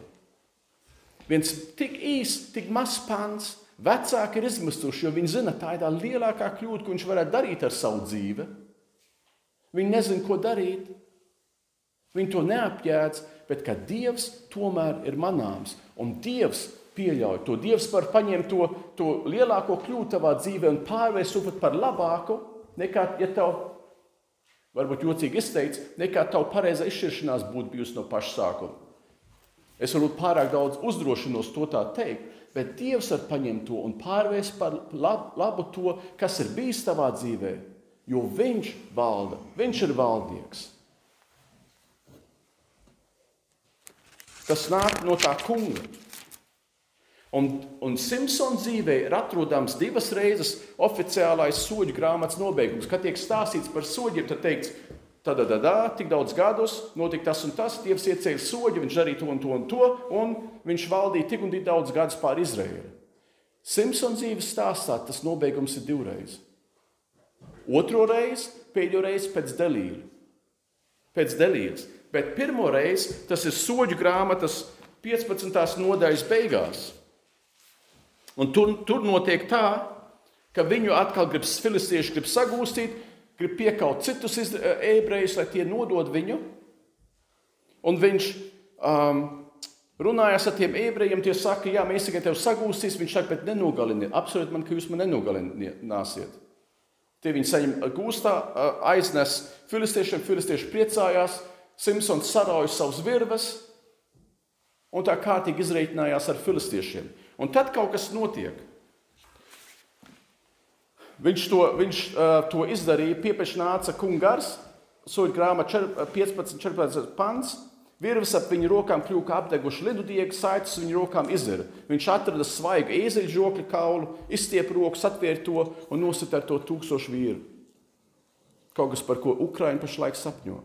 Speaker 1: Viens tik īsts, tik mazs pants, vecāki ir izmisuši, jo viņi zina, tā ir tā lielākā kļūda, ko viņš varētu darīt ar savu dzīvi. Viņi nezina, ko darīt. Viņi to neapjēdz, bet ka Dievs tomēr ir manāms. Un Dievs pieļauj to. Dievs var paņemt to, to lielāko kļūdu savā dzīvē un pārvērst to par labāku, nekā, ja tev, varbūt jocīgi izteikts, nekā tev pareizā izšķiršanās būtu bijusi no paša sākuma. Es varbūt pārāk daudz uzdrošinos to tā teikt, bet Dievs var paņemt to un pārvērst par labu to, kas ir bijis tavā dzīvē, jo Viņš valda, Viņš ir valdnieks. Kas nāk no tā kunga. Un, un Simpsona dzīvē ir atrodams divas reizes oficiālais soļu grāmatas nobeigums. Kad tiek stāstīts par soļiem, tad teikts, tad, tad, tad, tik daudz gadus notika tas un tas, Dievs iecēla soļu, viņš darīja to un to un to, un viņš valdīja tik un tik daudz gadus pār Izraēlu. Simpsona dzīves stāstā tas nobeigums ir divreiz. Otro reizi, pēdējo reizi pēc delīļa. Pēc delīļas. Bet pirmo reizi tas ir soļu grāmatas 15. nodaļas beigās. Un tur, tur notiek tā, ka viņu atkal grib filistieši grib sagūstīt, grib piekaut citus ebrejus, lai tie nodod viņu. Un viņš um, runājās ar tiem ebrejiem, tie saka, jā, mēs tikai tevi sagūstīsim. Viņš saka, bet nenogaliniet, apsoliet man, ka jūs man nenogalināsiet. Tie viņi saņem gūstā, aiznes filistiešiem, filistieši priecājās, Simpsons sarauja savus virves un tā kārtīgi izreikinājās ar filistiešiem. Un tad kaut kas notiek. Viņš to, viņš, uh, to izdarīja, piepeši nāca kungars, soļu grāmata 15, 14 pants. Virves ap viņu rokām kļuva kā apdeguši lidudiegi, saites viņu rokām izira. Viņš atrada svaigu ēzeļu žokļa kaulu, izstiep rokas, atvēra to un nosita ar to tūkstošu vīru. Kaut kas, par ko Ukraiņa pašlaik sapņo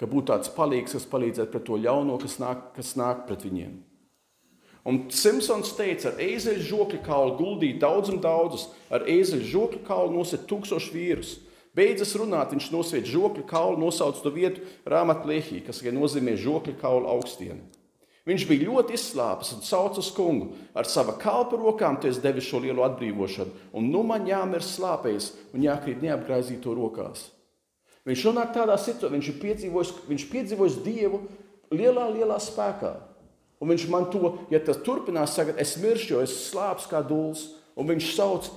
Speaker 1: ka būtu tāds palīgs, kas palīdzētu pret to ļauno, kas nāk, kas nāk pret viņiem. Un Simpsons teica, ar ezeļu žokļa kaulu guldīt daudz un daudzus, ar ezeļu žokļa kaulu nosit tūkstošu vīrus. Beidzas runāt, viņš nosviet žokļa kaulu, nosauc to vietu Rāmatliehī, kas nozīmē žokļa kaulu augstienu. Viņš bija ļoti izslāpis un sauca uz kungu. Ar sava kalpa rokām tu esi devis šo lielo atbrīvošanu, un nu man jāmir slāpēs un jākrīt neapgraizīto rokās. Viņš nonāk tādā situācijā, viņš ir piedzīvojis, viņš piedzīvojis Dievu lielā, lielā spēkā. Un viņš man to, ja tas turpinās, saka, es miršu, jo es slāpstu kā dūls, un viņš sauc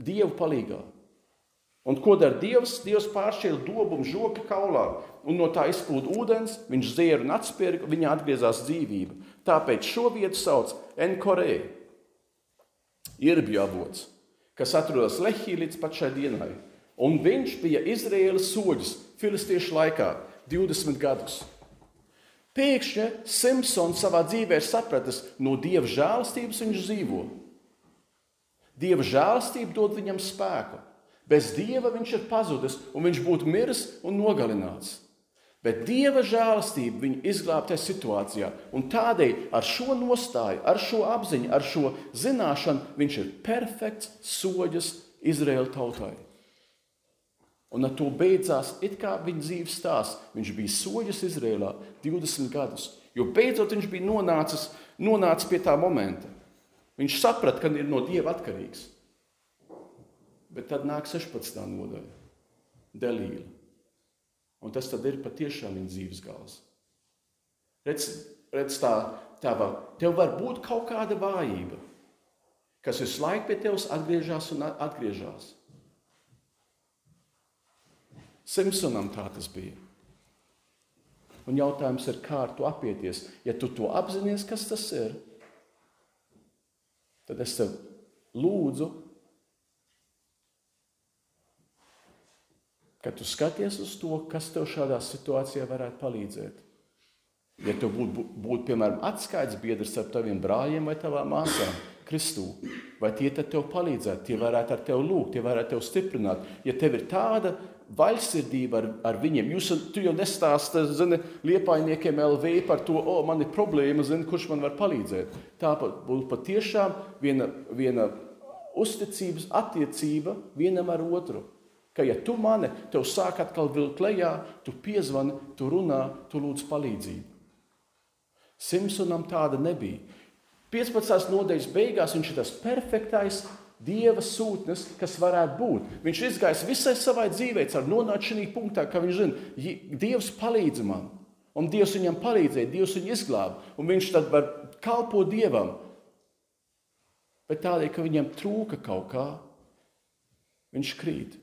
Speaker 1: Dievu palīgā. Un ko dara Dievs? Dievs pāršķīra dobumu žoka kaulā, un no tā izplūda ūdens, viņš zēra un atspērga, viņa atgriezās dzīvība. Tāpēc šo vietu sauc Enkorē, ierbju avots, kas atrodas Lehī līdz pat šai dienai. Un viņš bija Izraēlas soļus filistiešu laikā 20 gadus. Pēkšņi Simpsons savā dzīvē ir sapratis, no dieva žēlastības viņš dzīvo. Dieva žēlastība dod viņam spēku. Bez dieva viņš ir pazudis, un viņš būtu miris un nogalināts. Bet dieva žēlastība viņu izglābtajā situācijā, un tādēļ ar šo nostāju, ar šo apziņu, ar šo zināšanu viņš ir perfekts soļus Izraēla tautai. Un ar to beidzās it kā viņa dzīves stāsts. Viņš bija soļus Izrēlā 20 gadus, jo beidzot viņš bija nonācis, nonācis pie tā momenta. Viņš saprata, ka ir no Dieva atkarīgs. Bet tad nāk 16. nodaļa, Delīla. Un tas ir patiešām viņa dzīves gals. Redz, redz tā, tava, tev var būt kaut kāda vājība, kas visu laiku pie tevis atgriežas un atgriežas. Simpsonam tā tas bija. Un jautājums ir, kā ar to apieties? Ja tu to apzinājies, kas tas ir, tad es tev lūdzu, ka tu skaties uz to, kas tev šādā situācijā varētu palīdzēt. Ja tev būtu, būt, piemēram, atskaites biedrs ar taviem brāļiem vai tavām māsām, Kristū, vai tie tev palīdzētu, tie varētu ar tevi lūgt, tie varētu tevi stiprināt. Ja tev ir tāda vaļsirdība ar, ar viņiem. Jūs jau nestāstāt, zini, liepainiekiem LV par to, o, man ir problēma, zini, kurš man var palīdzēt. Tā būtu patiešām viena, viena uzticības attiecība vienam ar otru. Ka, ja tu mani, tev sāk atkal vilkt lejā, tu piezvani, tu runā, tu lūdz palīdzību. Simpsonam tāda nebija. 15. nodaļas beigās viņš ir tas perfektais Dieva sūtnis, kas varētu būt. Viņš izgājis visai savai dzīvei, ar nonākt šajā punktā, ka viņš zina, Dievs palīdz man. Un Dievs viņam palīdzēja, Dievs viņu izglāba. Un viņš tad var kalpot Dievam. Bet tādēļ, ka viņam trūka kaut kā, viņš krīt.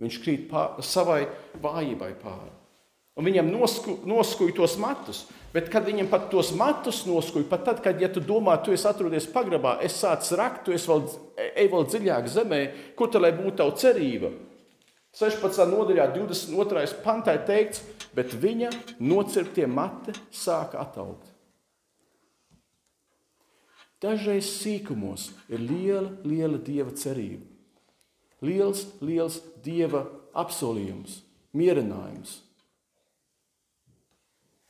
Speaker 1: Viņš krīt pār, savai vājībai pāri. Un viņam nosku, noskuja tos matus. Bet, kad viņam pat tos matus noskuja, pat tad, kad ja tu domā, tu esi atrodies pagrabā, es sācu rakt, tu vēl, ej vēl dziļāk zemē, kur tad lai būtu tava cerība? 16. nodaļā, 22. pantā ir teikts, bet viņa nocirptie mati sāka attaugt. Dažreiz sīkumos ir liela, liela dieva cerība. Liels, liels dieva apsolījums, mierinājums.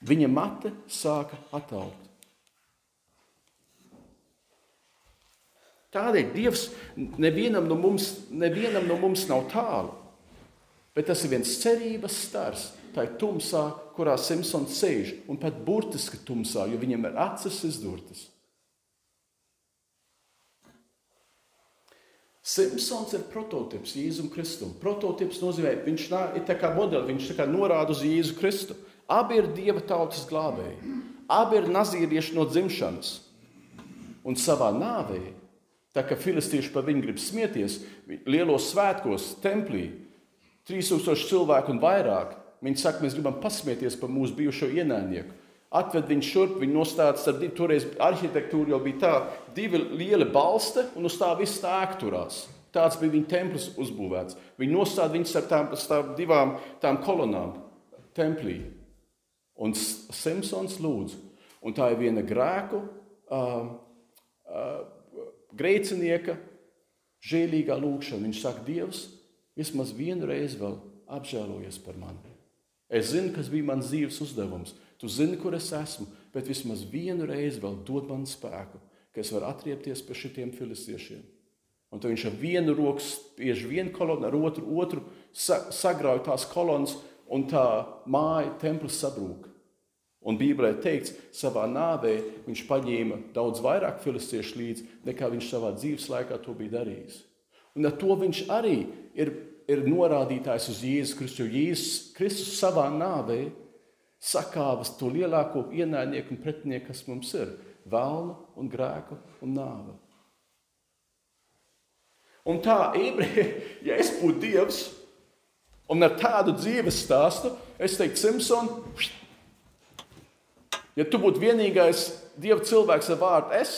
Speaker 1: Viņa mate sāka attaugt. Tādēļ Dievs nevienam no mums, nevienam no mums nav tālu, bet tas ir viens cerības stars. Tā ir tumsā, kurā Simpsons sēž, un pat burtiski tumsā, jo viņam ir acis izdurtas. Simpsons ir prototyps Jēzum Kristum. Prototyps nozīmē, viņš ir tā kā modelis, viņš tā kā norāda uz Jēzu Kristu. Abi ir dieva tautas glābēji. Abi ir nazīrieši no dzimšanas. Un savā nāvē, tā kā filistieši par viņu grib smieties, lielos svētkos, templī, 3000 cilvēku un vairāk, viņi saka, mēs gribam pasmieties par mūsu bijušo ienaidnieku. Atved viņu šurp, viņa nostājas ar divu, toreiz arhitektūra jau bija tā, divi lieli balsti un uz tā viss tā ēkturās. Tāds bija viņa templis uzbūvēts. Viņi nostāja viņus ar tām, tām divām tām kolonām templī. Un Simpsons lūdz, un tā ir viena grēku, uh, uh, grēcinieka, žēlīgā lūkšana. Viņš saka, Dievs, vismaz vienu reizi vēl apžēlojies par mani. Es zinu, kas bija mans dzīves uzdevums. tu zini, kur es esmu, bet vismaz vienu reizi vēl dod man spēku, ka es varu atriepties pie šiem filistiešiem. Un tad viņš ar vienu roku spiež vienu kolonu, ar otru, otru sagrauj tās kolonas, un tā māja, templis sabrūk. Un Bībelē teikts, savā nāvē viņš paņēma daudz vairāk filistiešu līdzi, nekā viņš savā dzīves laikā to bija darījis. Un ar to viņš arī ir, ir norādītājs uz Jēzus Kristus, jo Jēzus Kristus savā nāvē sakāvas to lielāko ienaidnieku un pretinieku, kas mums ir - vēlnu un grēku un nāvi. Un tā, ebreji, [LAUGHS] ja es būtu Dievs un ar tādu dzīves stāstu, es teiktu, Simpson, ja tu būtu vienīgais Dieva cilvēks ar vārdu es,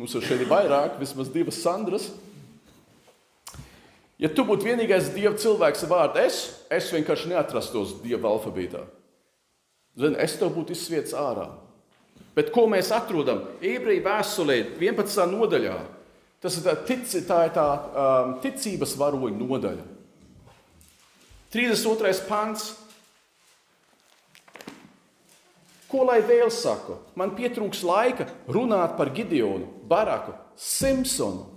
Speaker 1: mums ir šeit vairāk, vismaz divas Sandras. Ja tu būtu vienīgais Dieva cilvēks ar vārdu es, es vienkārši neatrastos Dieva alfabētā. Zini, es tev būtu izsvietis ārā. Bet ko mēs atrodam? Ebreju vēstulē, 11. nodaļā. Tas ir tā, tic, tā, ir tā um, ticības varoņa nodaļa. 32. pants. Ko lai vēl saku? Man pietrūks laika runāt par Gideonu, Baraku, Simpsonu.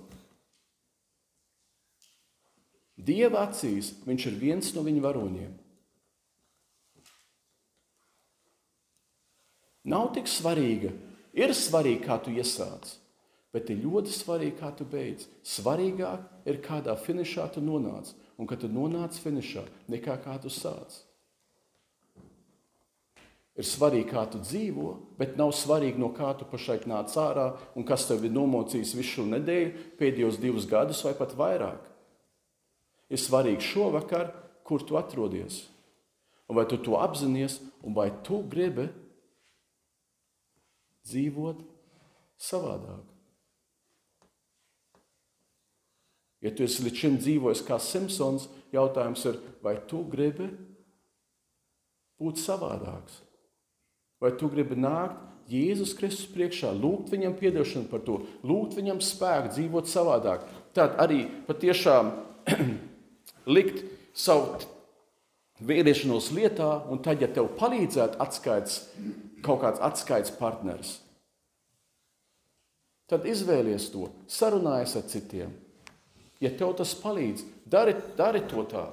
Speaker 1: Dieva acīs viņš ir viens no viņa varoņiem. Nav tik svarīga. Ir svarīgi, kā tu iesāc, bet ir ļoti svarīgi, kā tu beidz. Svarīgāk ir, kādā finišā tu nonāc, un kad tu nonāc finišā, nekā kā tu sāc. Ir svarīgi, kā tu dzīvo, bet nav svarīgi, no kā tu pašlaik nāc ārā un kas tev ir nomocījis visu šo nedēļu, pēdējos divus gadus vai pat vairāk. Ir svarīgi šovakar, kur tu atrodies, un vai tu to apzinājies, un vai tu gribi dzīvot savādāk. Ja tu esi līdz šim dzīvojis kā Simpsons, jautājums ir, vai tu gribi būt savādāks? Vai tu gribi nākt Jēzus Kristus priekšā, lūgt viņam atdošanu par to, lūgt viņam spēku dzīvot savādāk? Tad arī patiešām [CLEARS THROAT] likt savu vēriešanos lietā, un tad, ja tev palīdzētu atskaits kaut kāds atskaites partneris. Tad izvēlies to, sarunājies ar citiem. Ja tev tas palīdz, dari, dari to tā.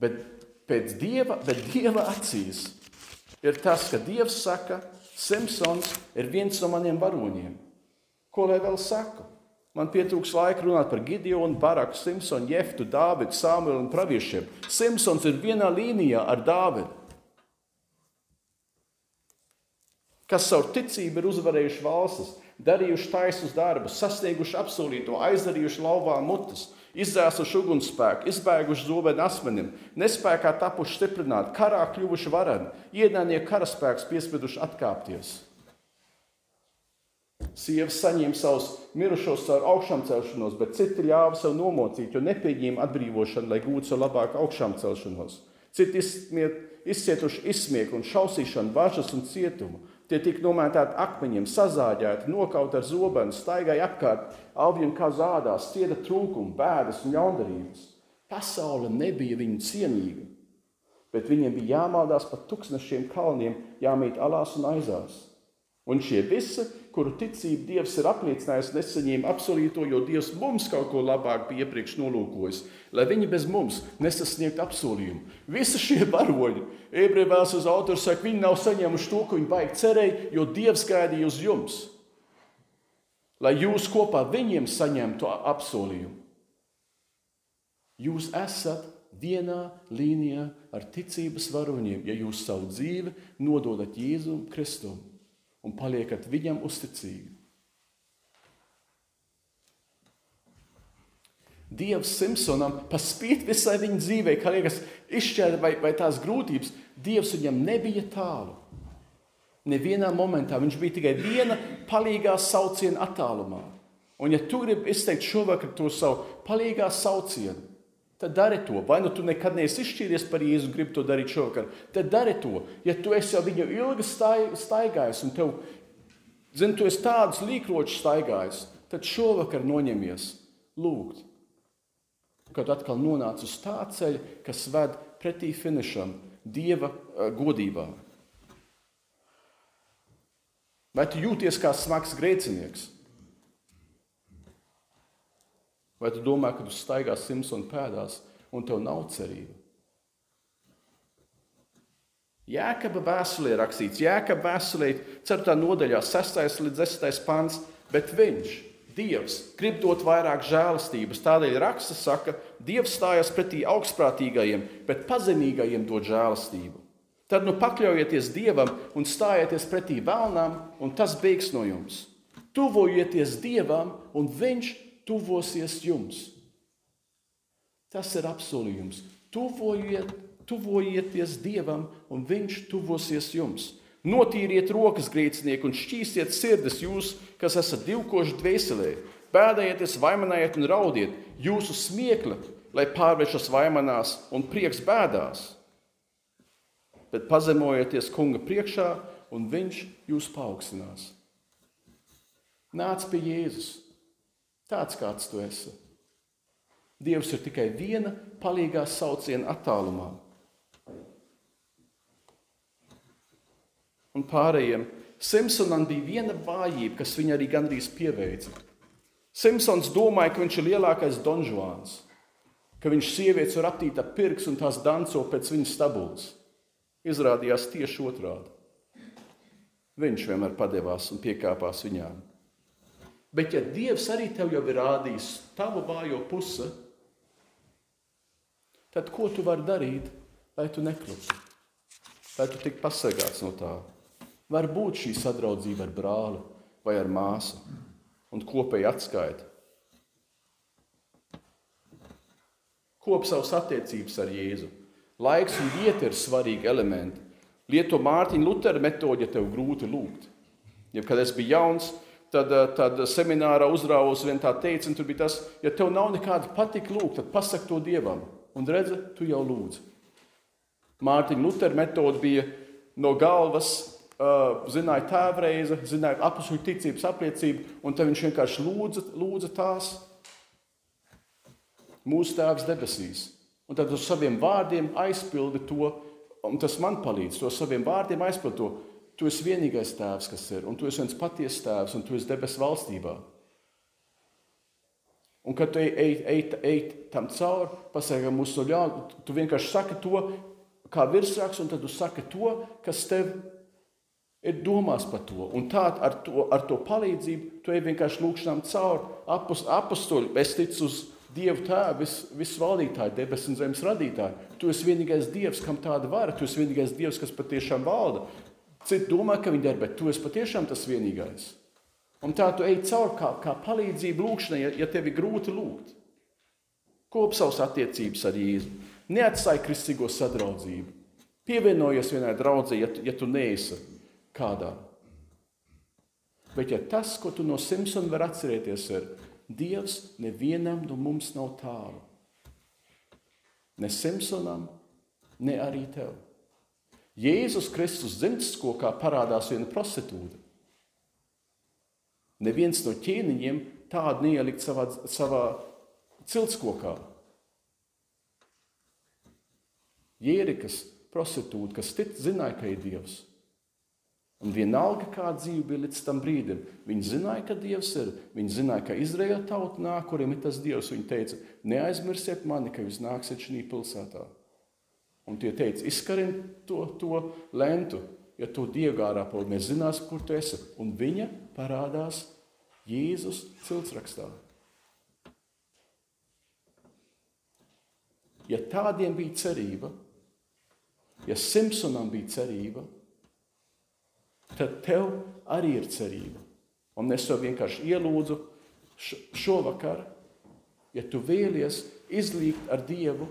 Speaker 1: Bet pēc dieva, bet dieva acīs ir tas, ka Dievs saka, Simpsons ir viens no maniem varoņiem. Ko lai vēl saku? Man pietrūks laika runāt par Gideonu, Baraku, Simpsonu, Jeftu, Dāvidu, Samuelu un praviešiem. Simpsons ir vienā līnijā ar Dāvidu. kas caur ticību ir uzvarējuši valstis, darījuši taisnus darbus, sasnieguši apsolīto, aizdarījuši lauvā mutes, izdzēsuši ugunsspēku, izbēguši zobenu asmenim, nespējā tapuši stiprināti, karā kļuvuši vareni, ienaidnieku karaspēks piespieduši atkāpties. Sievas saņēma savus mirušos caur augšām celšanos, bet citi ļāva sev nomocīt, jo nepieņēma atbrīvošanu, lai gūtu savu labāku augšām celšanos. Citi izcietuši izsmieku un šausīšanu, bažas un cietumu. Tie tika nomētāti akmeņiem, sazāģēti, nokauti ar zobenu, staigāja apkārt, augļiem kā zādās, cieta trūkumu, bēdas un ļaundarības. Pasaule nebija viņu cienīga, bet viņiem bija jāmaldās pa tūkstošiem kalniem, jāmīt alās un aizās. Un šie visi, kuru ticību Dievs ir apliecinājis, nesaņēma absolūto, jo Dievs mums kaut ko labāku bija iepriekš nolūkojis, lai viņi bez mums nesasniegtu apsolījumu. Visi šie [LAUGHS] varoņi, ebreju vēstures autors saka, viņi nav saņēmuši to, ko viņi baigi cerēja, jo Dievs gaidīja uz jums, lai jūs kopā viņiem saņemtu apsolījumu. Jūs esat vienā līnijā ar ticības varoņiem, ja jūs savu dzīvi nododat Jēzum Kristum un paliekat viņam uzticīgi. Dievs Simpsonam, pa spīti visai viņa dzīvē, kā liekas, izšķēra vai, vai tās grūtības, Dievs viņam nebija tālu. Nevienā momentā viņš bija tikai viena palīgā sauciena attālumā. Un, ja tu gribi izteikt šovakar to savu palīgā saucienu, Tad dari to. Vai nu tu nekad neesi izšķīries par Jēzu gribi to darīt šovakar, tad dari to. Ja tu esi jau viņu ilgi staigājis un tev, zini, tu esi tādus līkročus staigājis, tad šovakar noņemies lūgt. Kad atkal nonāc uz tā ceļa, kas ved pretī finišam, Dieva uh, godībā. Vai tu jūties kā smags grēcinieks? Vai tu domā, ka tu staigā Simpsona pēdās un tev nav cerība? Jēkabā vēstulē rakstīts, Jēkabā vēstulē 4. nodaļā, 6. līdz 10. pants, bet viņš, Dievs, grib dot vairāk žēlastības. Tādēļ raksts saka, Dievs stājas pretī augstprātīgajiem, bet pazemīgajiem dod žēlastību. Tad nu pakļaujieties Dievam un stājieties pretī vēlnām, un tas beigs no jums. Tuvojieties Dievam, un Viņš tuvosies jums. Tas ir apsolījums. Tuvojiet, tuvojieties Dievam, un Viņš tuvosies jums. Notīriet rokas grēcinieki un šķīstiet sirdis jūs, kas esat divkoši dvēselē. Bēdājieties, vaimanājiet un raudiet. Jūsu smiekla, lai pārvēršas vaimanās un prieks bēdās. Bet pazemojieties kunga priekšā, un viņš jūs paaugstinās. Nāc pie Jēzus, tāds kāds tu esi. Dievs ir tikai viena palīgā sauciena attālumā. Un pārējiem Simpsonam bija viena vājība, kas viņu arī gandrīz pieveica. Simpsons domāja, ka viņš ir lielākais donžuāns, ka viņš sievietes var aptīt ap pirks un tās danco pēc viņas stabulas. Izrādījās tieši otrādi. Viņš vienmēr padevās un piekāpās viņām. Bet, ja Dievs arī tev jau ir rādījis tavu vājo pusi, tad ko tu vari darīt, lai tu nekļūtu? Lai tu tiktu pasargāts no tā? Var būt šī sadraudzība ar brāli vai ar māsu un kopēji atskaita. Kop savas attiecības ar Jēzu. Laiks un vieta ir svarīgi elementi. Lieto Mārtiņa Lutera metodi, ja tev grūti lūgt. Ja, kad es biju jauns, tad, eh, tad seminārā uzrāvos vien tā teica, un tur bija tas, ja tev nav nekāda patika lūgt, tad pasak to Dievam. Un redzi, tu jau lūdz. Mārtiņa Lutera metode bija no galvas Uh, zināja tēvreize, zināja apakšu ticības apliecību, un tad viņš vienkārši lūdza, lūdza tās. Mūsu Tēvs debesīs. Un tad uz saviem vārdiem aizpildi to, un tas man palīdz, to saviem vārdiem aizpildi to. Tu esi vienīgais tēvs, kas ir, un tu esi viens patiesa tēvs, un tu esi debesu valstībā. Un kad tu ej, ej, ej, ej tam cauri, pasakā mūsu ļaunu, tu vienkārši saki to, kā virsraksts, un tad tu saki to, kas tev ir domās par to. Un tā ar to, ar to palīdzību tu ej vienkārši lūkšanām cauri. Apostoli, es ticu uz Dievu tēvu, vis, visvaldītāju, debesu un zemes radītāju. Tu esi vienīgais Dievs, kam tāda vara. Tu esi vienīgais Dievs, kas patiešām valda. Citi domā, ka viņi der, bet tu esi patiešām tas vienīgais. Un tā tu ej cauri kā, kā palīdzību lūkšanai, ja, ja tev ir grūti lūgt. Kop savas attiecības ar Jēzu. Neatstāj kristīgo sadraudzību. Pievienojies vienai draudzē, ja, ja tu neesi kādā. Bet ja tas, ko tu no Simpsona vari atcerēties, ir Dievs nevienam no mums nav tālu. Ne Simpsonam, ne arī tev. Jēzus Kristus dzimtskokā parādās viena prostitūta. Neviens no ķēniņiem tādu neielikt savā, savā ciltskokā. Jērikas prostitūta, kas tic, zināja, ka ir Dievs. Un vienalga, kā dzīve bija līdz tam brīdim, viņi zināja, ka Dievs ir. Viņi zināja, ka Izraēla tauta nāk, kuriem ir tas Dievs. Viņi teica, neaizmirsiet mani, ka jūs nāksiet šajā pilsētā. Un tie teica, izkarin to, to lentu, ja to diegārā paliek, mēs zināsim, kur tu esi. Un viņa parādās Jēzus ciltsrakstā. Ja tādiem bija cerība, ja Simpsonam bija cerība, tad tev arī ir cerība. Un es tev vienkārši ielūdzu šovakar, ja tu vēlies izlīgt ar Dievu,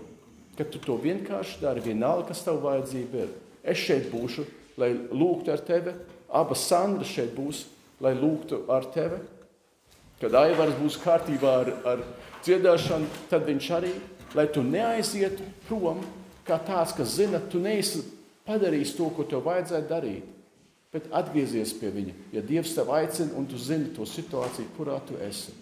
Speaker 1: ka tu to vienkārši dari, vienalga, kas tev vajadzība ir. Es šeit būšu, lai lūgtu ar tevi, abas Sandras šeit būs, lai lūgtu ar tevi. Kad Aivars būs kārtībā ar, ar dziedāšanu, tad viņš arī, lai tu neaizietu prom kā tāds, kas zina, tu neesi padarījis to, ko tev vajadzētu darīt. Bet atgriezies pie viņa, ja Dievs tev aicina un tu zini to situāciju, kurā tu esi.